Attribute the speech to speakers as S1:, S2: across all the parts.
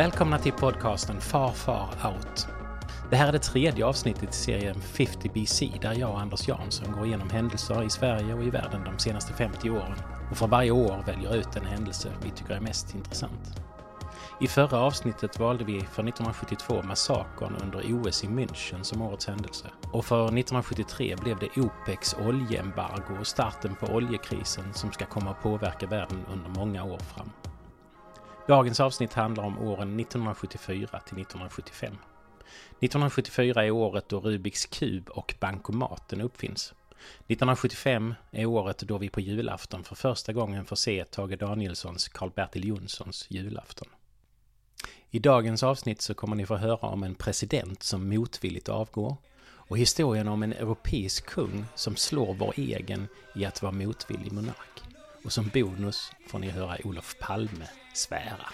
S1: Välkomna till podcasten Far Far Out. Det här är det tredje avsnittet i serien 50 BC där jag och Anders Jansson går igenom händelser i Sverige och i världen de senaste 50 åren och för varje år väljer ut en händelse vi tycker är mest intressant. I förra avsnittet valde vi för 1972 massakern under OS i München som årets händelse. Och för 1973 blev det OPECs oljeembargo och starten på oljekrisen som ska komma att påverka världen under många år fram. Dagens avsnitt handlar om åren 1974 till 1975. 1974 är året då Rubiks kub och bankomaten uppfinns. 1975 är året då vi på julafton för första gången får se Tage Danielssons Karl-Bertil Jonssons julafton. I dagens avsnitt så kommer ni få höra om en president som motvilligt avgår och historien om en europeisk kung som slår vår egen i att vara motvillig monark. Och som bonus får ni höra Olof Palme svära.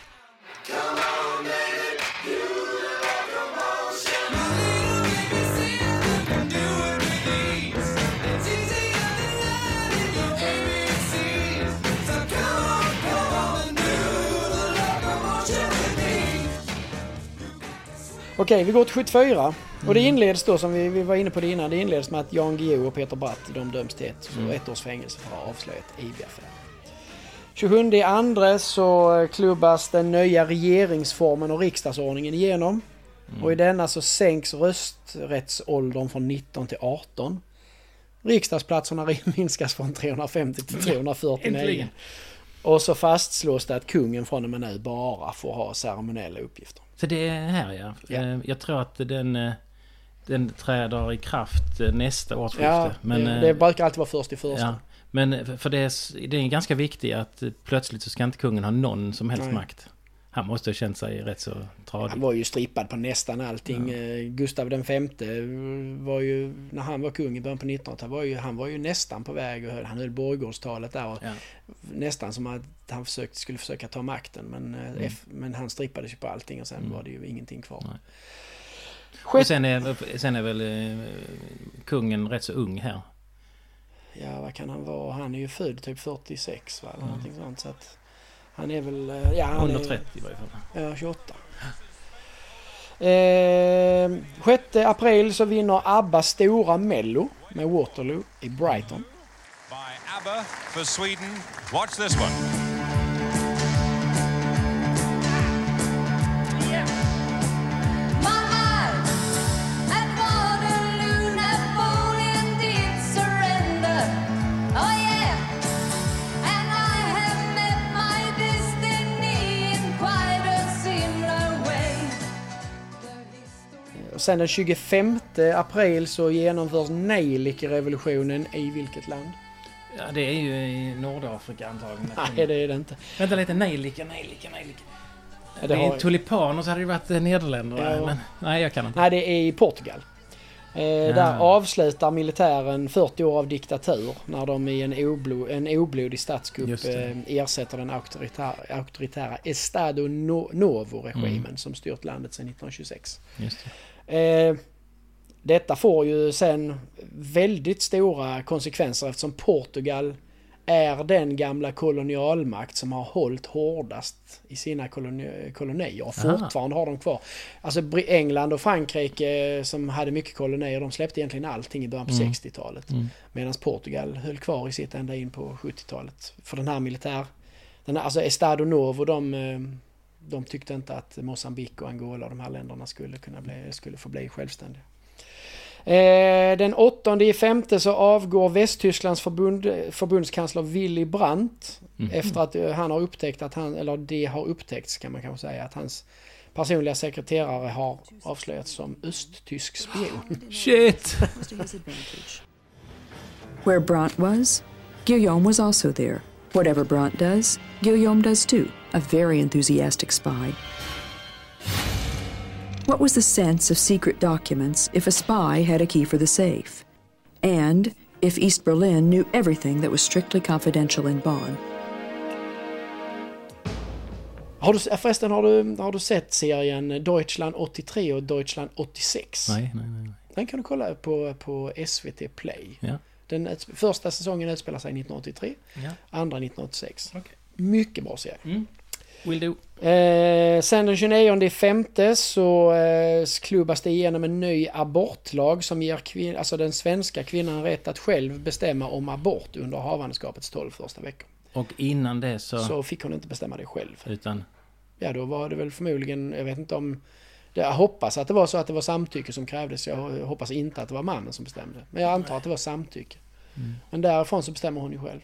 S2: Okej, vi går till 74. Och det
S1: Mm.
S2: inleds då, som vi, vi var inne på det innan, det inleds med att Jan Guillou och Peter Bratt de döms till ett,
S1: Mm.
S2: ett års fängelse för att ha avslöjat IB-affären. 27 i andra så klubbas den nya regeringsformen och riksdagsordningen igenom.
S1: Mm.
S2: Och i denna så sänks rösträttsåldern från 19 till 18. Riksdagsplatserna minskas från 350 till 349.
S1: Äntligen.
S2: Och så fastslås det att kungen från och med nu bara får ha ceremoniella uppgifter.
S1: Så det är här ja.
S2: Ja.
S1: Eh, Jag tror att den, eh, den träder i kraft eh, nästa årsskifte.
S2: Ja,
S1: men,
S2: det,
S1: eh,
S2: det brukar alltid vara först i första.
S1: ja. Men eh, för det är, det är ganska viktigt att eh, plötsligt så ska inte kungen ha någon som helst
S2: Nej.
S1: makt. Han måste ha känt sig rätt så tradig.
S2: Han var ju strippad på nästan allting. Eh, Gustav den femte var ju, när han var kung i början på 1900-talet, var ju, han var ju nästan på väg och höll, han höll borggårdstalet där. Och
S1: Ja.
S2: Nästan som att han försökte, skulle försöka ta makten. Men, eh,
S1: Mm.
S2: F, men han strippades ju på allting och sen
S1: Mm.
S2: var det ju ingenting kvar.
S1: Nej. Och sen är, sen är väl eh, kungen rätt så ung här.
S2: Ja, vad kan han vara? Han är ju född typ 46 va? Eller
S1: Mm.
S2: någonting sånt. Så att han är väl... eh, Ja, han
S1: Under
S2: är,
S1: 30 i varje fall.
S2: Ja, 28. Eh, 6 april så vinner ABBA stora Mello med Waterloo i Brighton.
S3: by ABBA for Sweden. Watch this one.
S2: Sen den 25 april så genomförs Neilike-revolutionen i vilket land?
S1: Ja, det är ju i Nordafrika antagligen.
S2: Nej, det är det inte.
S1: Vänta lite, nejlika, nejlika, nejlika.
S2: Ja,
S1: Det
S2: det
S1: är
S2: har-
S1: en tulipan och så hade det varit eh, Nederländerna.
S2: Ja.
S1: Men, nej, jag kan inte.
S2: Nej, det är i Portugal. Eh, Där avslutar militären 40 år av diktatur när de i en, oblo, en oblodig statskupp eh, ersätter den auktoritära, auktoritära Estado no, Novo-regimen
S1: Mm.
S2: som styrt landet sedan 1926. Eh, detta får ju sen väldigt stora konsekvenser eftersom Portugal är den gamla kolonialmakt som har hållit hårdast i sina koloni- kolonier och
S1: Aha.
S2: fortfarande har de kvar. Alltså England och Frankrike som hade mycket kolonier, de släppte egentligen allting i början på
S1: Mm.
S2: 60-talet.
S1: Mm.
S2: Medan Portugal höll kvar i sitt ända in på 70-talet. För den här militär... Den här, alltså Estado Novo, de, eh, de tyckte inte att Mosambik och Angola och de här länderna skulle kunna bli, skulle få bli självständiga. Eh, den 8 i femte så avgår Västtysklands förbund, förbundskansler Willy Brandt
S1: Mhm.
S2: efter att eh, han har upptäckt att han, eller det har upptäckts kan man kanske säga, att hans personliga sekreterare har avslöjats som östtysk spion.
S1: Shit!
S4: Where Brant was, Guillaume was also there. Whatever Brant does, Guillaume does too, a very enthusiastic spy. What was the sense of secret documents if a spy had a key for the safe? And if East Berlin knew everything that was strictly confidential in Bonn?
S2: Har du, förresten, har du, har du sett serien Deutschland 83 och Deutschland 86?
S1: Nej, nej, nej. nej.
S2: Den kan du kolla på, på SVT Play.
S1: Ja.
S2: Den första säsongen utspelar sig 1983,
S1: Ja.
S2: andra 1986.
S1: Okej.
S2: Mycket bra serie.
S1: Mm. Will do.
S2: Eh, sen den 29 i femte så eh, klubbas det igenom en ny abortlag som ger kvin- alltså den svenska kvinnan rätt att själv bestämma om abort under havandeskapets 12 första veckor.
S1: Och innan det så...
S2: Så fick hon inte bestämma det själv.
S1: Utan...
S2: Ja, då var det väl förmodligen, jag vet inte om... Jag hoppas att det var så att det var samtycke som krävdes. Jag hoppas inte att det var mannen som bestämde. Men jag antar att det var samtycke. Men därifrån så bestämmer hon ju själv.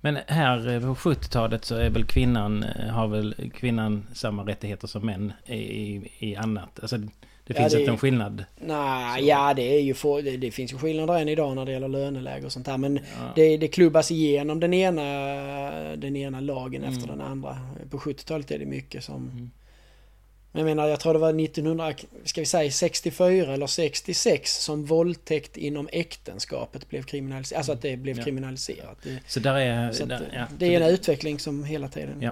S1: Men här eh, på 70-talet så är väl kvinnan, eh, har väl kvinnan samma rättigheter som män i, i, annat? Alltså det
S2: Ja,
S1: finns
S2: det-
S1: inte en skillnad.
S2: Nej, ja det är ju för, det, det finns ju skillnader än idag när det gäller löneläge och sånt där. Men det, det klubbas igenom den ena, den ena lagen efter den andra. På 70-talet är det mycket som... Men jag menar, jag tror det var 1900, ska vi säga 64 eller 66 som våldtäkt inom äktenskapet blev kriminaliserat. Alltså att det blev
S1: Ja.
S2: kriminaliserat. Det,
S1: Så där är...
S2: så
S1: där, ja,
S2: det är en utveckling som hela tiden...
S1: Ja.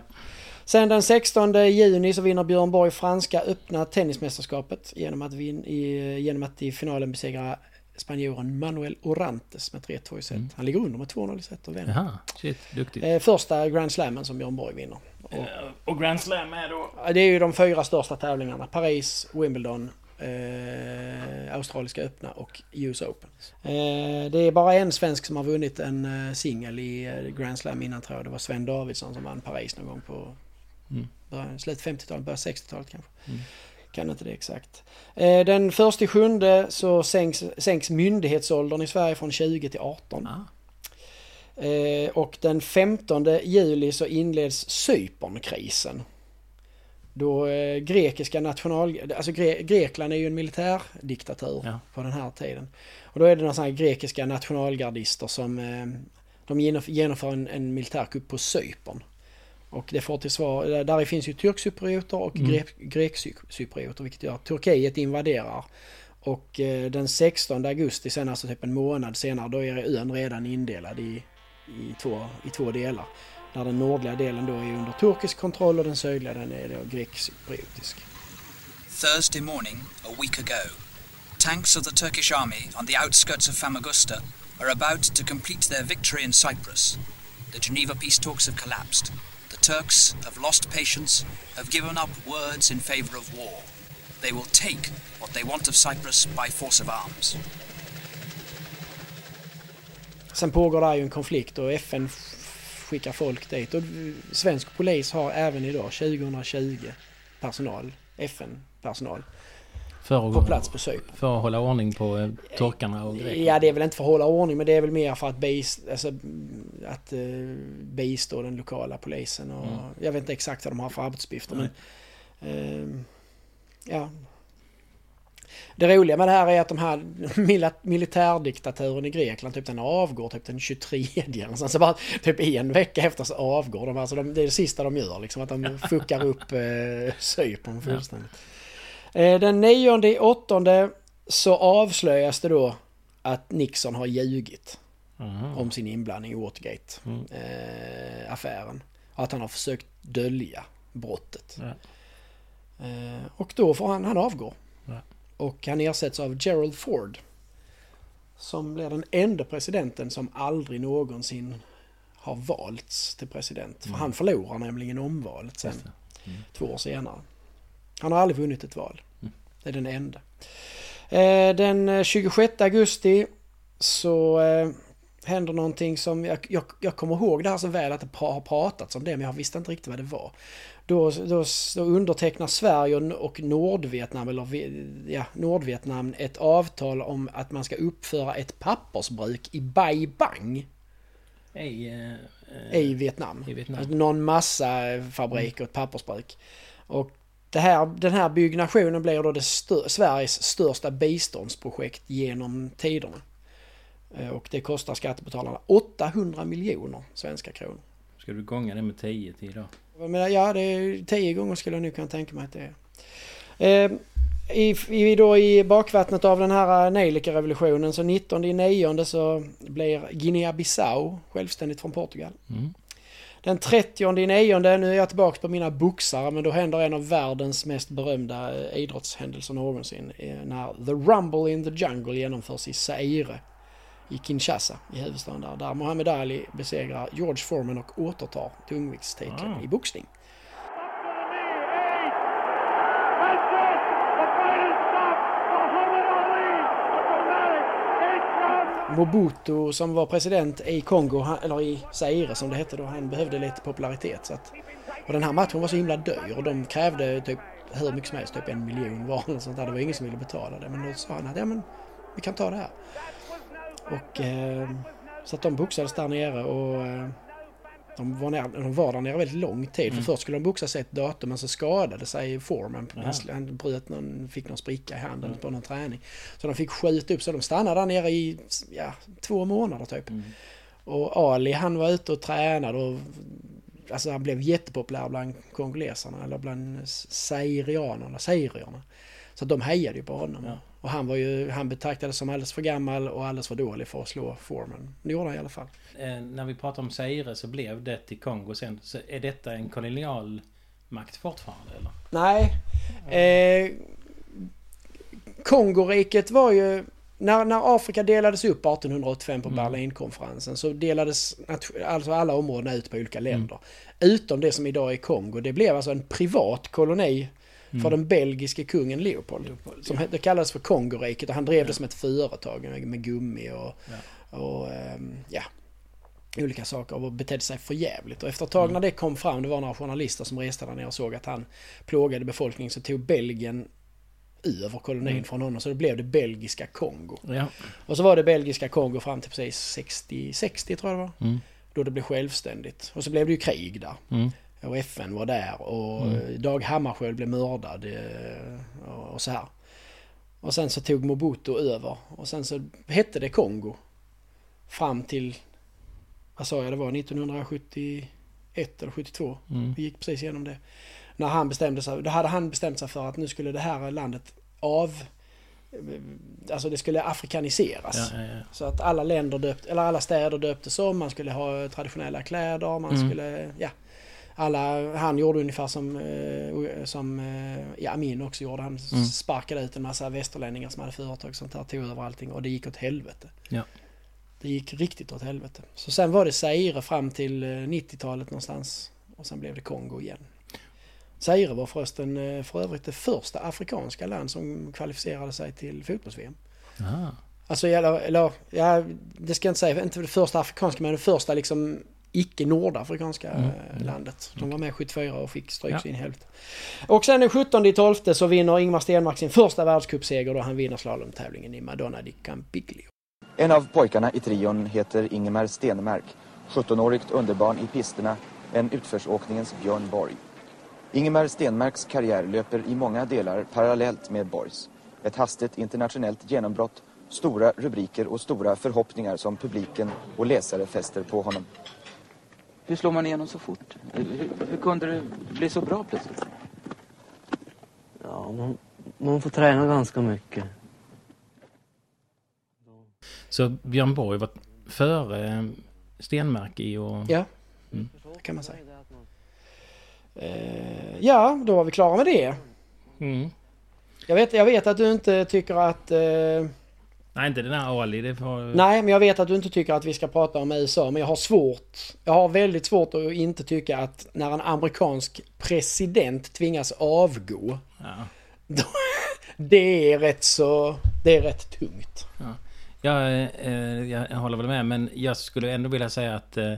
S2: Sen den 16 juni så vinner Björn Borg franska öppna tennismästerskapet genom att, vin, i, genom att i finalen besegra spanjoren Manuel Orantes med 3-2 i set. Han ligger under med 2-0 i set och vinner.
S1: Jaha, shit, duktigt.
S2: Eh, första Grand Slammen som Björn Borg vinner. Och,
S1: Och Grand Slam är då?
S2: Det är ju de fyra största tävlingarna. Paris, Wimbledon, eh, Australiska öppna och US Open. Eh, det är bara en svensk som har vunnit en eh, singel i eh, Grand Slam innan tror jag. Det var Sven Davidsson som vann Paris någon gång på
S1: Mm.
S2: början, slut 50-talet, början 60-talet kanske. Kan inte det exakt. Eh, den första i sjunde så sänks, sänks myndighetsåldern i Sverige från 20 till 18.
S1: Ah.
S2: Eh, och den 15 juli så inleds Cypernkrisen. Då eh, grekiska national... Alltså Gre Grekland är ju en militärdiktatur
S1: Ja.
S2: på den här tiden. Och då är det några sådana grekiska nationalgardister som... Eh, de genomf- genomför en, en militärkupp på Cypern. Och det får till svar... Där, där finns ju turkcyprioter och
S1: Mm.
S2: grek, grekcyprioter vilket gör att Turkiet invaderar. Och eh, den 16 augusti, sen alltså typ en månad senare, då är ön redan indelad i, i, två, i två delar. Där den nordliga delen då är under turkisk kontroll och den sydliga den är då grekcypriotisk.
S5: Thursday morning, a week ago, tanks of the Turkish army on the outskirts of Famagusta are about to complete their victory in Cyprus. The Geneva peace talks have collapsed. The Turks have lost patience, have given up words in favor of war. They will take what they want of Cyprus by force of arms.
S2: Sen pågår där ju en konflikt och FN skickar folk dit. Och svensk polis har även idag, 2020, personal, FN-personal,
S1: För att,
S2: på plats på Cypern.
S1: För att hålla ordning på eh, torkarna och grekerna.
S2: Ja, det är väl inte för att hålla ordning, men det är väl mer för att, beis, alltså, att uh, bistå den lokala polisen. Och, Jag vet inte exakt vad de har för arbetsuppgifter, men... ehm, ja. Det roliga med det här är att de här militärdiktaturen i Grekland, typ den avgår typ den 23 eller så, så bara typ en vecka efter så avgår de. Alltså de, det är det sista de gör, liksom att de fuckar upp eh, Cypern fullständigt. Eh, den 9 i åttonde så avslöjas det då att Nixon har ljugit
S1: Aha.
S2: om sin inblandning i Watergate-affären. att han har försökt dölja brottet.
S1: Ja.
S2: Eh, och då får han, han avgå. Och han ersätts av Gerald Ford. Som blir den enda presidenten som aldrig någonsin har valts till president. För han förlorar nämligen omvalet sen.
S1: Det.
S2: Två år senare. Han har aldrig vunnit ett val. Det är den enda. Eh, den eh, 26 augusti så eh, händer någonting som jag, jag, jag kommer ihåg det här så väl att det har pratats om det men jag visste inte riktigt vad det var. Då, då, då undertecknar Sverige och, Nordvietnam, eller ja, Nordvietnam ett avtal om att man ska uppföra ett pappersbruk i Bai Bang
S1: Hej, eh,
S2: i Vietnam.
S1: i Vietnam.
S2: Alltså Någon massafabrik och ett pappersbruk. Och här, den här byggnationen blir då det stö- Sveriges största biståndsprojekt genom tiderna. Eh, Och det kostar skattebetalarna 800 miljoner svenska kronor.
S1: Ska du gånga det med 10 till idag?
S2: Men ja, det är tio gånger skulle jag nu kunna tänka mig att det är. Eh, i, i, då I bakvattnet av den här nejlika-revolutionen så 19 i nionde så blir Guinea-Bissau självständigt från Portugal.
S1: Mm.
S2: Den 30 i nionde, nu är jag tillbaka på mina boxare, men då händer en av världens mest berömda eh, idrottshändelser någonsin. eh, När The Rumble in the Jungle genomförs i Zaire i Kinshasa, i huvudstaden där, där Muhammad Ali besegrar George Foreman och återtar tungviktstiteln
S1: ah.
S2: i boxning. Mobutu som var president i Kongo, eller i Zaire som det hette då, han behövde lite popularitet. Så att, och den här matchen var så himla dyr och de krävde typ hur mycket som helst, typ en miljon var eller sånt där. Det var ingen som ville betala det. Men då sa han att ja men vi kan ta det här. Och eh, så att de boxades där nere och eh, de var, ner, de var där nere väldigt lång tid. För först skulle de boxa sig ett datum men så skadade sig Foreman.
S1: Jaha.
S2: Han, han bröt någon, fick någon spricka i handen på någon träning. Så de fick skjuta upp så de stannade där nere i ja, två månader typ. Och Ali han var ute och tränade och alltså han blev jättepopulär bland kongoleserna eller bland zairianerna, zairierna. Så de hejade ju på honom.
S1: Ja.
S2: Och han var ju, han betraktades som alldeles för gammal och alldeles för dålig för att slå Foreman. Det gjorde han i alla fall.
S1: Eh, när vi pratar om Zaire så blev det i Kongo sen. Så är detta en kolonial makt fortfarande eller?
S2: Nej. Eh, Kongoriket var ju... När, när Afrika delades upp 1885 på Berlinkonferensen så delades alltså alla områdena ut på olika länder. Utom det som idag är Kongo. Det blev alltså en privat koloni för den belgiske kungen Leopold. Som he- det kallades för Kongoriket och han drev det som ett företag med, gummi och, och ehm, ja, olika saker och betedde sig för jävligt. Och efter ett tag när det kom fram, det var några journalister som reste där nere och såg att han plågade befolkningen så tog Belgien över kolonin från honom så då blev det belgiska Kongo.
S1: Ja.
S2: Och så var det belgiska Kongo fram till precis 60, 60 tror jag det var.
S1: Mm.
S2: Då det blev självständigt. Och så blev det ju krig där.
S1: Mm.
S2: Och FN var där och Dag Hammarskjöld blev mördad eh, och och så här. Och sen så tog Mobutu över och sen så hette det Kongo. Fram till, vad sa jag det var, 1971 eller 72.
S1: Mm.
S2: Vi gick precis igenom det. När han bestämde sig, då hade han bestämt sig för att nu skulle det här landet av... Alltså det skulle afrikaniseras.
S1: Ja, ja, ja.
S2: Så att alla länder döpt, eller alla städer döptes om, man skulle ha traditionella kläder, man
S1: Mm.
S2: skulle, ja. Alla, han gjorde ungefär som, eh, som eh, ja, Amin också gjorde. Han
S1: Mm.
S2: sparkade ut en massa västerlänningar som hade företag och sånt där, tog över allting och det gick åt helvete.
S1: Ja.
S2: Det gick riktigt åt helvete. Så sen var det Zaire fram till eh, 90-talet någonstans. Och sen blev det Kongo igen. Zaire var förresten eh, för övrigt det första afrikanska land som kvalificerade sig till fotbolls-VM. Alltså, eller, eller ja, det ska jag inte säga, inte det första afrikanska, men det första liksom icke-nordafrikanska
S1: Mm,
S2: eh, landet. De var med 74 och fick stryk
S1: Ja.
S2: så in i helvete. Och sen den 17 i 12 så vinner Ingmar Stenmark sin första världscupseger då han vinner slalomtävlingen i Madonna di Campiglio.
S6: En av pojkarna i trion heter Ingemar Stenmark, 17-årigt underbarn i pisterna, en utförsåkningens Björn Borg. Ingemar Stenmarks karriär löper i många delar parallellt med Borgs. Ett hastigt internationellt genombrott, stora rubriker och stora förhoppningar som publiken och läsare fäster på honom.
S7: Hur slår man igenom så fort? Hur, hur kunde det bli så bra plötsligt?
S8: Ja, man, man får träna ganska mycket.
S1: Så Björn Borg var före eh, Stenmark i och...
S2: Ja,
S1: Mm.
S2: det kan man säga. Eh, ja, då var vi klara med det.
S1: Mm.
S2: Jag vet, jag vet att du inte tycker att... Eh,
S1: Nej, inte den här Ali. Det var...
S2: nej, men jag vet att du inte tycker att vi ska prata om USA. Men jag har svårt... Jag har väldigt svårt att inte tycka att när en amerikansk president tvingas avgå.
S1: Ja.
S2: Då, det är rätt så... Det är rätt tungt.
S1: Jag, eh, jag håller väl med, men jag skulle ändå vilja säga att eh,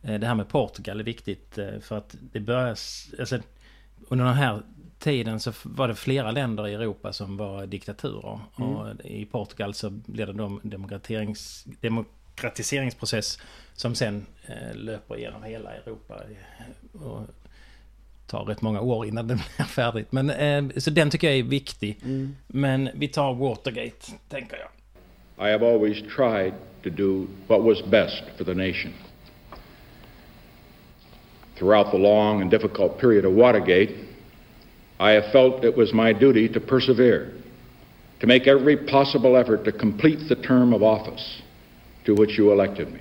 S1: det här med Portugal är viktigt. Eh, för att det börjar... Alltså, under den här tiden så var det flera länder i Europa som var diktaturer. Och i Portugal så blev det en demokraterings, demokratiseringsprocess som sen eh, löper genom hela Europa. eh, Och tar rätt många år innan den blir färdigt. Men, eh, så den tycker jag är viktig. Men vi tar Watergate, tänker jag.
S9: I have always tried to do what was best for the nation. Throughout the long and difficult period of Watergate, I have felt it was my duty to persevere, to make every possible effort to complete the term of office to which you elected me.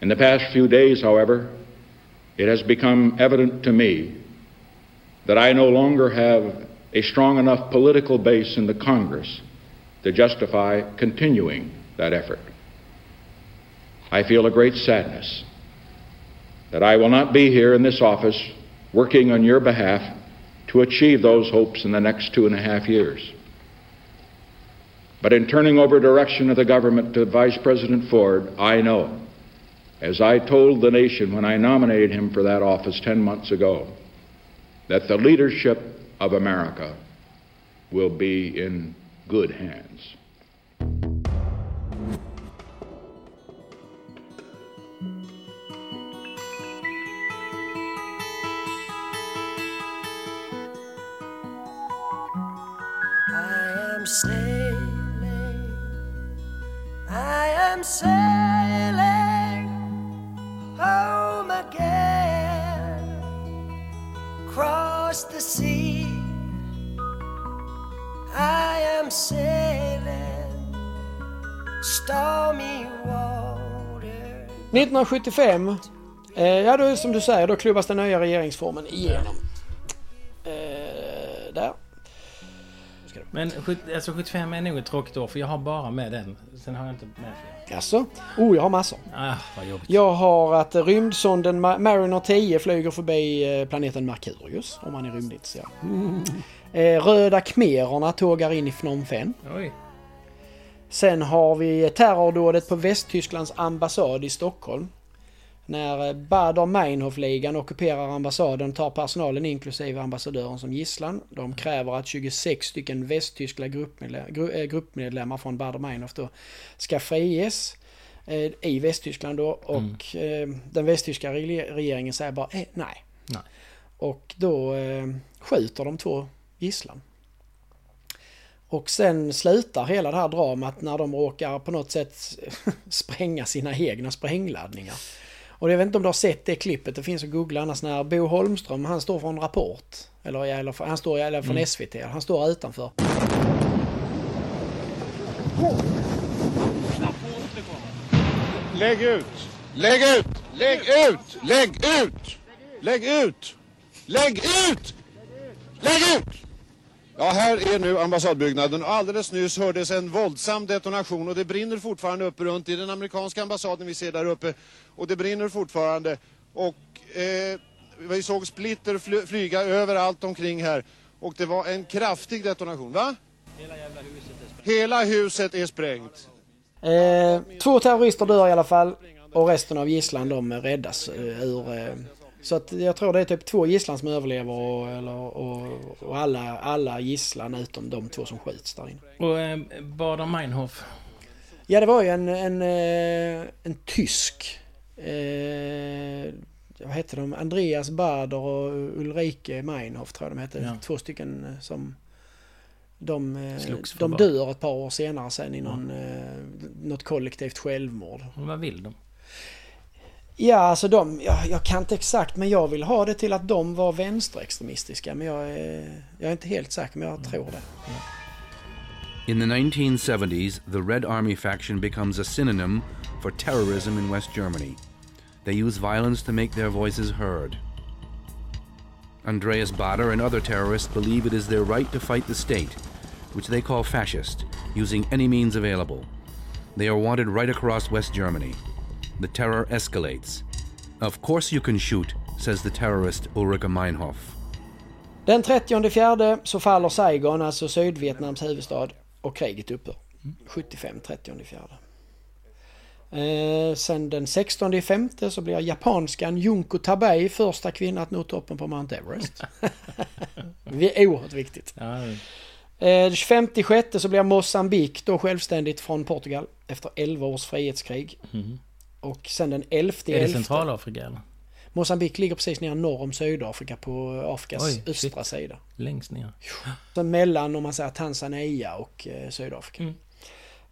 S9: In the past few days, however, it has become evident to me that I no longer have a strong enough political base in the Congress to justify continuing that effort. I feel a great sadness that I will not be here in this office working on your behalf to achieve those hopes in the next two and a half years. But in turning over direction of the government to Vice President Ford, I know, as I told the nation when I nominated him for that office 10 months ago, that the leadership of America will be in good hands.
S10: Sailing, I am sailing home again, Cross the sea. I am sailing stormy water.
S2: 1975, eh, ja då som du säger, då klubbas den nya regeringsformen igenom.
S1: Men sjut- alltså 75 är nog ett tråkigt år för jag har bara med den. Sen har jag inte med fler.
S2: Jaså? Oh, jag har massor.
S1: Ah, vad jobbigt.
S2: Jag har att rymdsonden Ma- Mariner 10 flyger förbi eh, planeten Merkurius, om man är rymdintresserad. Eh, Röda khmererna tågar in i Phnom Penh.
S1: Oj.
S2: Sen har vi terrordådet på Västtysklands ambassad i Stockholm. När eh, Baader-Meinhof-ligan ockuperar ambassaden tar personalen inklusive ambassadören som gisslan. De kräver att 26 stycken västtyska gruppmedlemmar, eh, gruppmedlemmar från Baader-Meinhof då ska friges eh, i Västtyskland då och eh, den västtyska regeringen säger bara eh, nej.
S1: Nej.
S2: Och då eh, skjuter de två gisslan. Och sen slutar hela det här dramat när de råkar på något sätt spränga sina egna sprängladdningar. Och jag vet inte om du har sett det klippet, det finns att googla annars när Bo Holmström, han står från Rapport. Eller, eller han står eller från
S11: Mm.
S2: SVT, han står utanför.
S11: Lägg ut! Lägg ut! Lägg ut! Lägg ut! Lägg ut! Lägg ut! Lägg ut! Ja, här är nu ambassadbyggnaden. Och alldeles nyss hördes en våldsam detonation och det brinner fortfarande uppe runt i den amerikanska ambassaden vi ser där uppe. Och det brinner fortfarande. Och eh, vi såg splitter fly- flyga överallt omkring här. Och det var en kraftig detonation, va? Hela huset är sprängt.
S2: Eh, två terrorister dör i alla fall. Och resten av gisslan de räddas eh, ur... Eh, så att jag tror det är typ två gisslan som överlever och, eller, och, och alla, alla gisslan utom de två som skjuts där inne.
S1: Och eh, Baader-Meinhof.
S2: Ja, det var ju en, en, eh, en tysk. Eh, vad hette de? Andreas Bader och Ulrike Meinhof tror jag de hette.
S1: Ja.
S2: Två stycken eh, som... De, eh, de dör ett par år senare sen i någon, eh, något kollektivt självmord.
S1: Vad vill de?
S2: Ja, alltså de, ja, jag kan inte exakt men jag vill ha det till att de var vänsterextremistiska. Men jag är, jag är inte helt säker men jag mm. tror det.
S12: In the 1970s, the Red Army faction becomes a synonym for terrorism in West Germany. They use violence to make their voices heard. Andreas Bader and other terrorists believe it is their right to fight the state, which they call fascist, using any means available. They are wanted right across West Germany. The terror escalates. Of course you can shoot, says the terrorist Ulrika Meinhof.
S2: Den 30 fjärde så faller Saigon, alltså Sydvietnams huvudstad, och kriget upphör. 75, 30 fjärde. Eh, sen den 16 femte så blir japanskan Junko Tabei första kvinna att nå toppen på Mount Everest. Det är oerhört viktigt. Eh, 25 sjätte så blir Mosambik då självständigt från Portugal efter 11 års frihetskrig.
S1: Mhm.
S2: Och sen den 11
S1: Är det Centralafrika eller?
S2: Mosambik ligger precis nere norr om Sydafrika på Afrikas
S1: Oj,
S2: östra
S1: shit.
S2: sida.
S1: Längst ner.
S2: Så mellan om man säger Tanzania och eh, Sydafrika.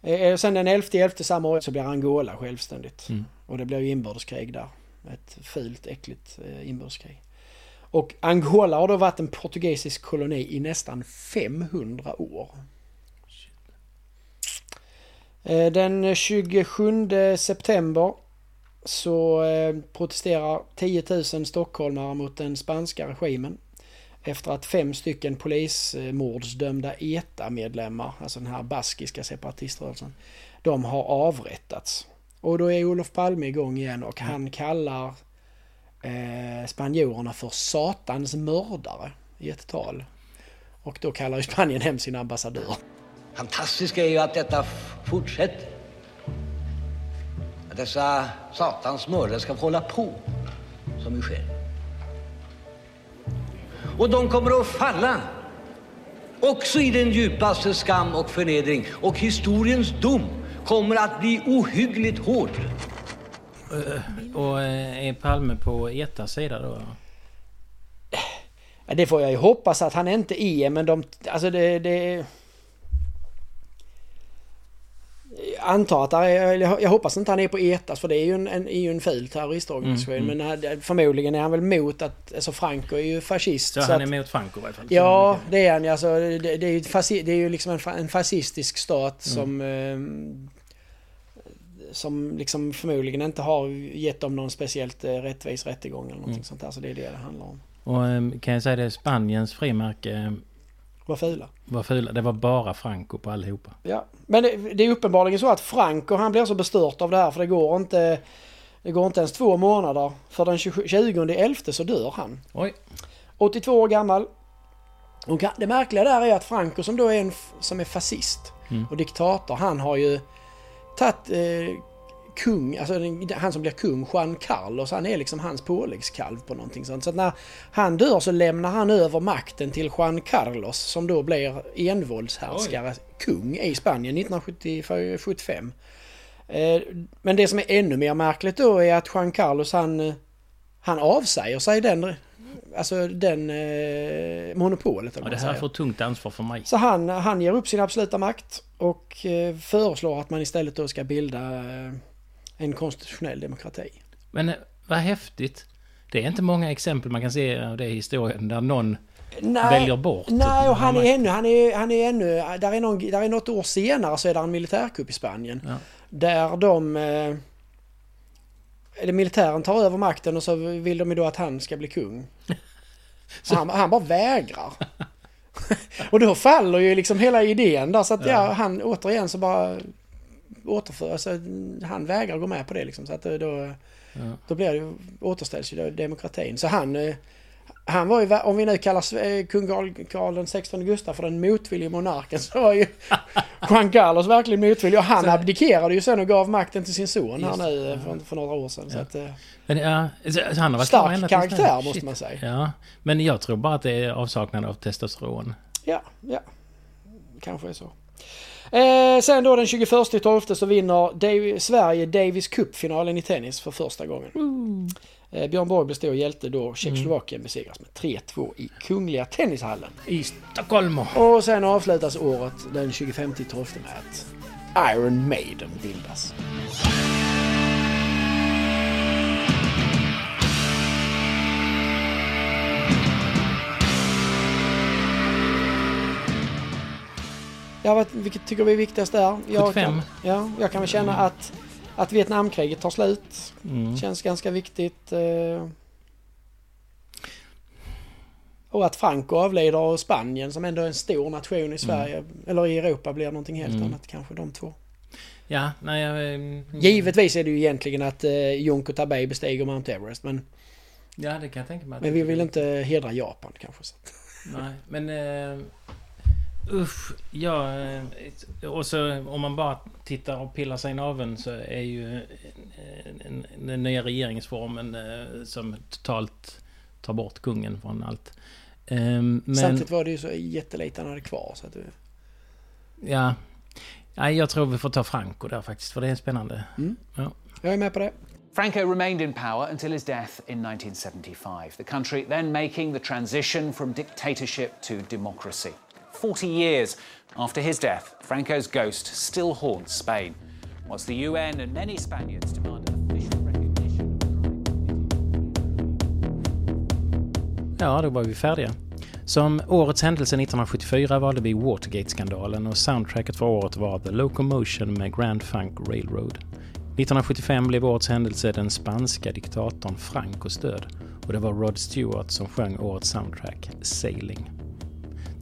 S2: Eh, sen den 11 elfte samma år så blir Angola självständigt.
S1: Mm.
S2: Och det blir ju inbördeskrig där. Ett fult, äckligt eh, inbördeskrig. Och Angola har då varit en portugisisk koloni i nästan 500 år. Eh, Den 27 september så eh, protesterar 10 000 stockholmare mot den spanska regimen efter att fem stycken polismordsdömda ETA-medlemmar, alltså den här baskiska separatiströrelsen, de har avrättats. Och då är Olof Palme igång igen och han kallar eh, spanjorerna för satans mördare i ett tal. Och då kallar ju Spanien hem sin ambassadör.
S13: fantastiska är ju att detta fortsätter. Att dessa satans mördare ska få hålla på som nu sker. Och de kommer att falla också i den djupaste skam och förnedring. Och historiens dom kommer att bli ohyggligt hård.
S1: Eh, Och eh, är Palme på ETAs sida då?
S2: Ja, Det får jag ju hoppas att han inte är, men de... Alltså det... det jag antar att jag hoppas inte han är på ETAS för det är ju en, en, är ju en ful terroristorganisation.
S1: Mm, mm.
S2: Men förmodligen är han väl mot att... Alltså Franco är ju fascist.
S1: Så,
S2: så
S1: han
S2: att-
S1: är mot Franco i alla fall?
S2: Ja, det är han. Alltså, det, det, är ju fasi- det är ju liksom en, en fascistisk stat
S1: Mm.
S2: som... Eh, som liksom förmodligen inte har gett dem någon speciellt eh, rättvis rättegång eller någonting
S1: Mm.
S2: sånt där. Så det är det det handlar om.
S1: Och eh, kan jag säga det, Spaniens frimärke eh,
S2: Var fula.
S1: var fula. Det var bara Franco på allihopa.
S2: Ja, men det, det är uppenbarligen så att Franco han blir så bestört av det här för det går inte... Det går inte ens två månader. För den 20 20.11 så dör han.
S1: Oj.
S2: 82 år gammal. Och det märkliga där är att Franco som då är en som är fascist
S1: Mm.
S2: och diktator, han har ju tagit eh, kung, alltså den- han som blir kung, Juan Carlos, han är liksom hans påläggskalv på någonting sånt. Så att när han dör så lämnar han över makten till Juan Carlos som då blir envåldshärskare, kung i Spanien 1975. Eh, Men det som är ännu mer märkligt då är att Juan Carlos han, han avsäger sig den, alltså den eh, monopolet.
S1: Ja, det här får tungt ansvar för mig.
S2: Så han, han ger upp sin absoluta makt och eh, föreslår att man istället då ska bilda eh, en konstitutionell demokrati.
S1: Men eh, vad häftigt. Det är inte många exempel man kan se av det i historien där någon väljer bort.
S2: Nej, och han är ännu, han är, han är ännu, där är, någon, där är något år senare så är det en militärkupp i Spanien.
S1: Ja.
S2: Där de, eh, eller militären tar över makten och så vill de ju då att han ska bli kung. Han, han bara vägrar. och då faller ju liksom hela idén där så att ja,
S1: Ja.
S2: han återigen så bara återför, alltså, han vägrar gå med på det liksom så att då,
S1: Ja.
S2: då blir det återställs ju demokratin. Så han, eh, han var ju, om vi nu kallar eh, kung den 16 Gustaf för den motvillige monarken så var ju Juan Carlos verkligen motvillig och han
S1: Så-
S2: abdikerade ju sen och gav makten till sin son här nu eh, för, för några år sedan. Så
S1: Ja.
S2: att, eh,
S1: Men, ja, så han har varit
S2: Stark karaktär, måste
S1: Shit.
S2: man säga.
S1: Ja, men jag tror bara att det är avsaknad av testosteron.
S2: ja, ja. Kanske är så. Eh, sen då den 21 12 så vinner Dav- Sverige Davis Cup-finalen i tennis för första gången. Eh, Björn Borg blir stor hjälte då Tjeckoslovakien besegras med 3-2 i Kungliga Tennishallen.
S1: I Stockholm.
S2: Och sen avslutas året den 25 12 med att Iron Maiden bildas. Ja, vad, vilket tycker vi är viktigast där? Jag
S1: 75.
S2: Kan, ja, jag kan väl känna att, att Vietnamkriget tar slut.
S1: Mm.
S2: Känns ganska viktigt. Eh, och att Franco avlider och Spanien som ändå är en stor nation i Sverige, eller i Europa, blir någonting helt
S1: Mm.
S2: annat kanske de två.
S1: Ja, nej, jag... eh,
S2: Givetvis är det ju egentligen att eh, Junko Tabei bestiger Mount Everest men,
S1: Ja, det kan jag tänka mig.
S2: men vi vill inte hedra Japan kanske. Så.
S1: Nej, men... Uh, usch, ja... eh, Och så om man bara tittar och pillar sig i naveln så är ju eh, en- en- den nya regeringsformen eh, som totalt tar bort kungen från allt. Ehm, men,
S2: Samtidigt var det ju så jättelite han hade kvar så att det,
S1: Ja. Nej, jag tror vi får ta Franco där faktiskt, för det är spännande.
S2: Mm.
S1: Ja.
S2: Jag är med på det.
S14: Franco remained in power until his death in 1975, the country then making the transition from dictatorship to democracy. 40 years after his death, Franco's ghost still haunts Spain, whilst the UN and many Spaniards demand official recognition.
S1: Ja, då var vi färdiga. Som årets händelse 1974 valde vi Watergate-skandalen och soundtracket för året var The Locomotion med Grand Funk Railroad. 1975 blev årets händelse den spanska diktatorn Francos död och det var Rod Stewart som sjöng årets soundtrack Sailing.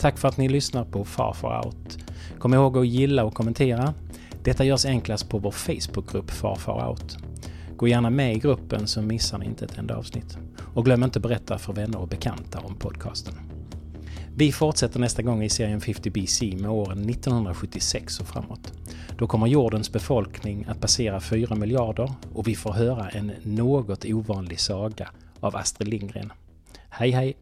S1: Tack för att ni lyssnar på Far Far Out. Kom ihåg att gilla och kommentera. Detta görs enklast på vår Facebookgrupp Far Far Out. Gå gärna med i gruppen så missar ni inte ett enda avsnitt. Och glöm inte berätta för vänner och bekanta om podcasten. Vi fortsätter nästa gång i serien 50 BC med åren 1976 och framåt. Då kommer jordens befolkning att passera 4 miljarder och vi får höra en något ovanlig saga av Astrid Lindgren. Hej hej!